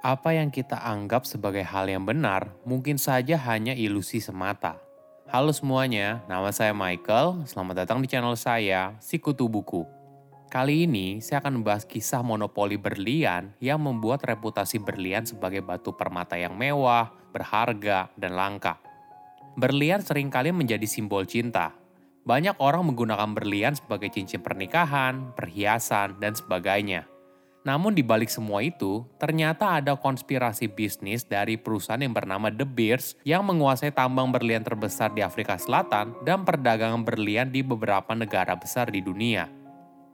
Apa yang kita anggap sebagai hal yang benar mungkin saja hanya ilusi semata. Halo semuanya, nama saya Michael. Selamat datang di channel saya, Sikutu Buku. Kali ini saya akan membahas kisah monopoli berlian yang membuat reputasi berlian sebagai batu permata yang mewah, berharga, dan langka. Berlian sering kali menjadi simbol cinta. Banyak orang menggunakan berlian sebagai cincin pernikahan, perhiasan, dan sebagainya. Namun di balik semua itu, ternyata ada konspirasi bisnis dari perusahaan yang bernama De Beers yang menguasai tambang berlian terbesar di Afrika Selatan dan perdagangan berlian di beberapa negara besar di dunia.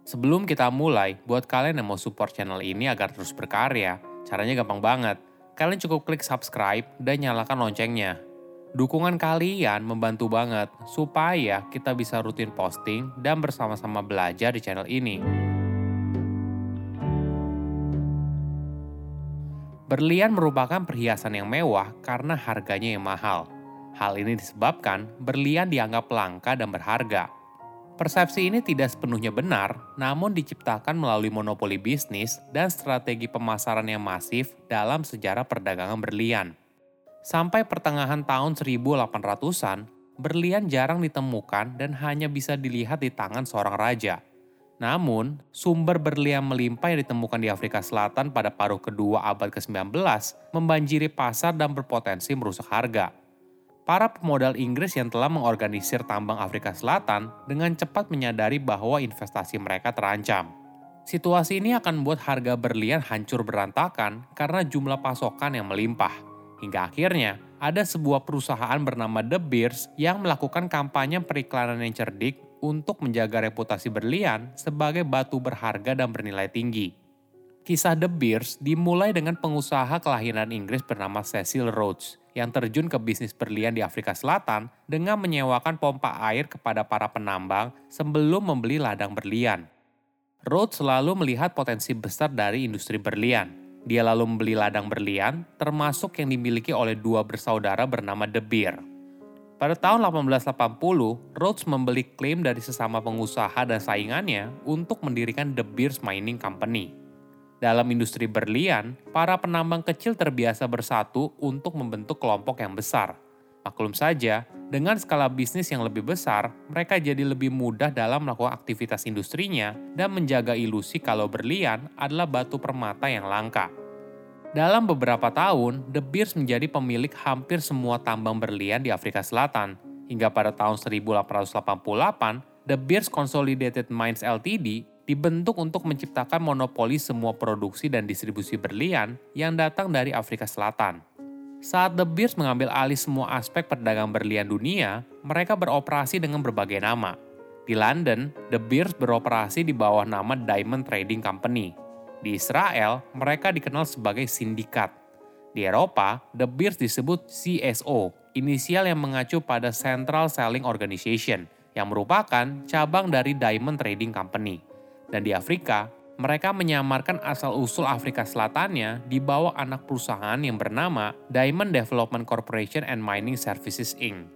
Sebelum kita mulai, buat kalian yang mau support channel ini agar terus berkarya, caranya gampang banget. Kalian cukup klik subscribe dan nyalakan loncengnya. Dukungan kalian membantu banget supaya kita bisa rutin posting dan bersama-sama belajar di channel ini. Berlian merupakan perhiasan yang mewah karena harganya yang mahal. Hal ini disebabkan berlian dianggap langka dan berharga. Persepsi ini tidak sepenuhnya benar, namun diciptakan melalui monopoli bisnis dan strategi pemasaran yang masif dalam sejarah perdagangan berlian. Sampai pertengahan tahun 1800-an, berlian jarang ditemukan dan hanya bisa dilihat di tangan seorang raja – namun, sumber berlian melimpah yang ditemukan di Afrika Selatan pada paruh kedua abad ke-19 membanjiri pasar dan berpotensi merusak harga. Para pemodal Inggris yang telah mengorganisir tambang Afrika Selatan dengan cepat menyadari bahwa investasi mereka terancam. Situasi ini akan membuat harga berlian hancur berantakan karena jumlah pasokan yang melimpah. Hingga akhirnya, ada sebuah perusahaan bernama De Beers yang melakukan kampanye periklanan yang cerdik untuk menjaga reputasi berlian sebagai batu berharga dan bernilai tinggi. Kisah The Beers dimulai dengan pengusaha kelahiran Inggris bernama Cecil Rhodes yang terjun ke bisnis berlian di Afrika Selatan dengan menyewakan pompa air kepada para penambang sebelum membeli ladang berlian. Rhodes selalu melihat potensi besar dari industri berlian. Dia lalu membeli ladang berlian, termasuk yang dimiliki oleh dua bersaudara bernama De Beer. Pada tahun 1880, Rhodes membeli klaim dari sesama pengusaha dan saingannya untuk mendirikan The Beers Mining Company. Dalam industri berlian, para penambang kecil terbiasa bersatu untuk membentuk kelompok yang besar. Maklum saja, dengan skala bisnis yang lebih besar, mereka jadi lebih mudah dalam melakukan aktivitas industrinya dan menjaga ilusi kalau berlian adalah batu permata yang langka. Dalam beberapa tahun, De Beers menjadi pemilik hampir semua tambang berlian di Afrika Selatan. Hingga pada tahun 1888, De Beers Consolidated Mines Ltd dibentuk untuk menciptakan monopoli semua produksi dan distribusi berlian yang datang dari Afrika Selatan. Saat De Beers mengambil alih semua aspek perdagangan berlian dunia, mereka beroperasi dengan berbagai nama. Di London, De Beers beroperasi di bawah nama Diamond Trading Company – di Israel, mereka dikenal sebagai sindikat. Di Eropa, The Beers disebut CSO, inisial yang mengacu pada Central Selling Organization, yang merupakan cabang dari Diamond Trading Company. Dan di Afrika, mereka menyamarkan asal-usul Afrika Selatannya di bawah anak perusahaan yang bernama Diamond Development Corporation and Mining Services Inc.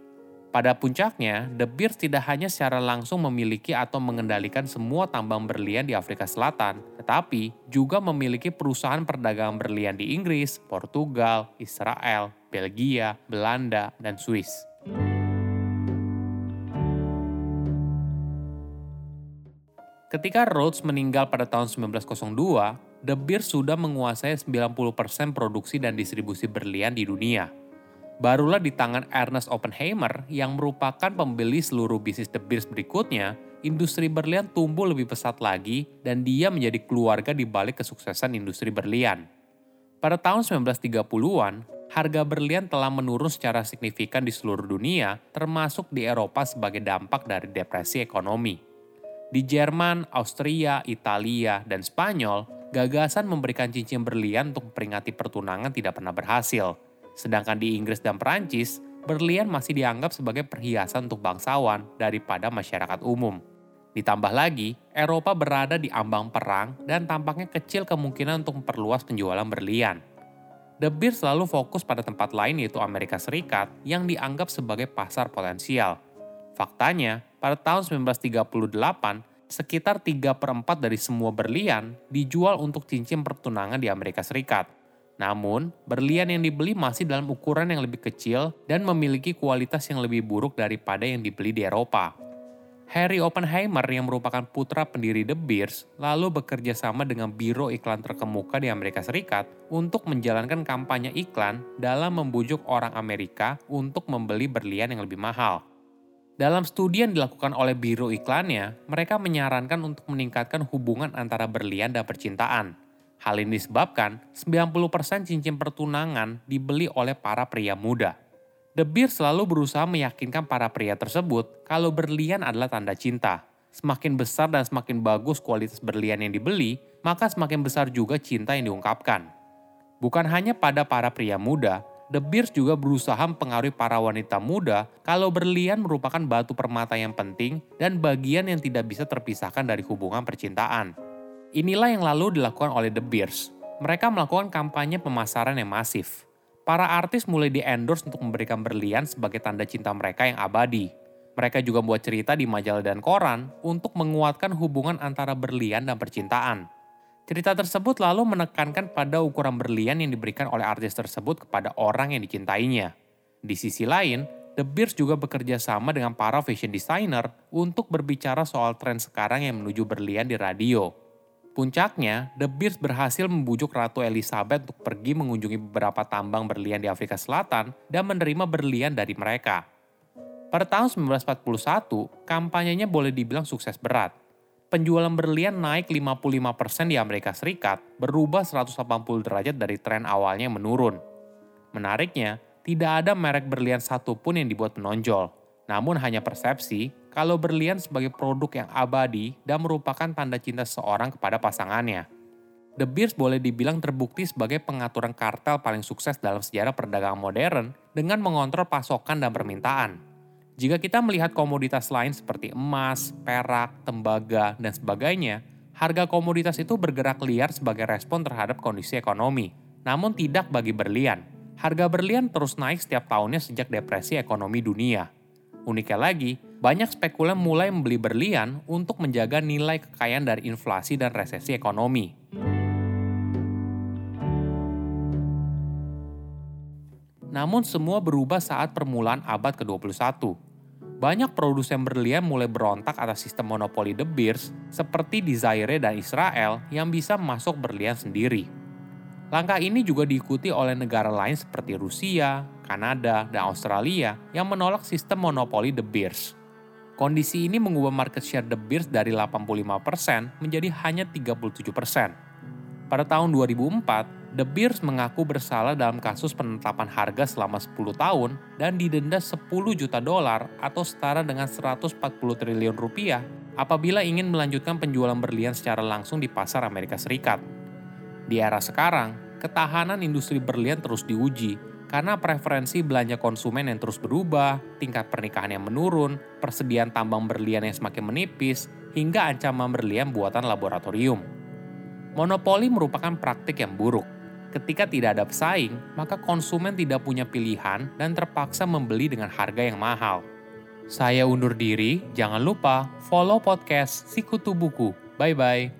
Pada puncaknya, De Beers tidak hanya secara langsung memiliki atau mengendalikan semua tambang berlian di Afrika Selatan, tetapi juga memiliki perusahaan perdagangan berlian di Inggris, Portugal, Israel, Belgia, Belanda, dan Swiss. Ketika Rhodes meninggal pada tahun 1902, De Beers sudah menguasai 90% produksi dan distribusi berlian di dunia. Barulah di tangan Ernest Oppenheimer yang merupakan pembeli seluruh bisnis De Beers berikutnya, industri berlian tumbuh lebih pesat lagi dan dia menjadi keluarga di balik kesuksesan industri berlian. Pada tahun 1930-an, harga berlian telah menurun secara signifikan di seluruh dunia, termasuk di Eropa sebagai dampak dari depresi ekonomi. Di Jerman, Austria, Italia, dan Spanyol, gagasan memberikan cincin berlian untuk memperingati pertunangan tidak pernah berhasil – Sedangkan di Inggris dan Perancis, berlian masih dianggap sebagai perhiasan untuk bangsawan daripada masyarakat umum. Ditambah lagi, Eropa berada di ambang perang dan tampaknya kecil kemungkinan untuk memperluas penjualan berlian. The Beers selalu fokus pada tempat lain yaitu Amerika Serikat yang dianggap sebagai pasar potensial. Faktanya, pada tahun 1938, sekitar 3 per 4 dari semua berlian dijual untuk cincin pertunangan di Amerika Serikat. Namun, berlian yang dibeli masih dalam ukuran yang lebih kecil dan memiliki kualitas yang lebih buruk daripada yang dibeli di Eropa. Harry Oppenheimer yang merupakan putra pendiri De Beers lalu bekerja sama dengan biro iklan terkemuka di Amerika Serikat untuk menjalankan kampanye iklan dalam membujuk orang Amerika untuk membeli berlian yang lebih mahal. Dalam studi yang dilakukan oleh biro iklannya, mereka menyarankan untuk meningkatkan hubungan antara berlian dan percintaan – Hal ini disebabkan 90% cincin pertunangan dibeli oleh para pria muda. The Beer selalu berusaha meyakinkan para pria tersebut kalau berlian adalah tanda cinta. Semakin besar dan semakin bagus kualitas berlian yang dibeli, maka semakin besar juga cinta yang diungkapkan. Bukan hanya pada para pria muda, The Beers juga berusaha mempengaruhi para wanita muda kalau berlian merupakan batu permata yang penting dan bagian yang tidak bisa terpisahkan dari hubungan percintaan. Inilah yang lalu dilakukan oleh The Beers. Mereka melakukan kampanye pemasaran yang masif. Para artis mulai di-endorse untuk memberikan berlian sebagai tanda cinta mereka yang abadi. Mereka juga membuat cerita di majalah dan koran untuk menguatkan hubungan antara berlian dan percintaan. Cerita tersebut lalu menekankan pada ukuran berlian yang diberikan oleh artis tersebut kepada orang yang dicintainya. Di sisi lain, The Beers juga bekerja sama dengan para fashion designer untuk berbicara soal tren sekarang yang menuju berlian di radio. Puncaknya, The Beers berhasil membujuk Ratu Elizabeth untuk pergi mengunjungi beberapa tambang berlian di Afrika Selatan dan menerima berlian dari mereka. Pada tahun 1941, kampanyenya boleh dibilang sukses berat. Penjualan berlian naik 55% di Amerika Serikat, berubah 180 derajat dari tren awalnya menurun. Menariknya, tidak ada merek berlian satupun yang dibuat menonjol, namun hanya persepsi kalau berlian sebagai produk yang abadi dan merupakan tanda cinta seseorang kepada pasangannya. The Beers boleh dibilang terbukti sebagai pengaturan kartel paling sukses dalam sejarah perdagangan modern dengan mengontrol pasokan dan permintaan. Jika kita melihat komoditas lain seperti emas, perak, tembaga, dan sebagainya, harga komoditas itu bergerak liar sebagai respon terhadap kondisi ekonomi. Namun tidak bagi berlian. Harga berlian terus naik setiap tahunnya sejak depresi ekonomi dunia. Uniknya lagi, banyak spekulan mulai membeli berlian untuk menjaga nilai kekayaan dari inflasi dan resesi ekonomi. Namun semua berubah saat permulaan abad ke-21. Banyak produsen berlian mulai berontak atas sistem monopoli De Beers seperti di Zaire dan Israel yang bisa masuk berlian sendiri. Langkah ini juga diikuti oleh negara lain seperti Rusia, Kanada, dan Australia yang menolak sistem monopoli De Beers. Kondisi ini mengubah market share The Beers dari 85% menjadi hanya 37%. Pada tahun 2004, The Beers mengaku bersalah dalam kasus penetapan harga selama 10 tahun dan didenda 10 juta dolar atau setara dengan 140 triliun rupiah apabila ingin melanjutkan penjualan berlian secara langsung di pasar Amerika Serikat. Di era sekarang, ketahanan industri berlian terus diuji karena preferensi belanja konsumen yang terus berubah, tingkat pernikahan yang menurun, persediaan tambang berlian yang semakin menipis, hingga ancaman berlian buatan laboratorium. Monopoli merupakan praktik yang buruk. Ketika tidak ada pesaing, maka konsumen tidak punya pilihan dan terpaksa membeli dengan harga yang mahal. Saya undur diri, jangan lupa follow podcast Sikutu Buku. Bye-bye.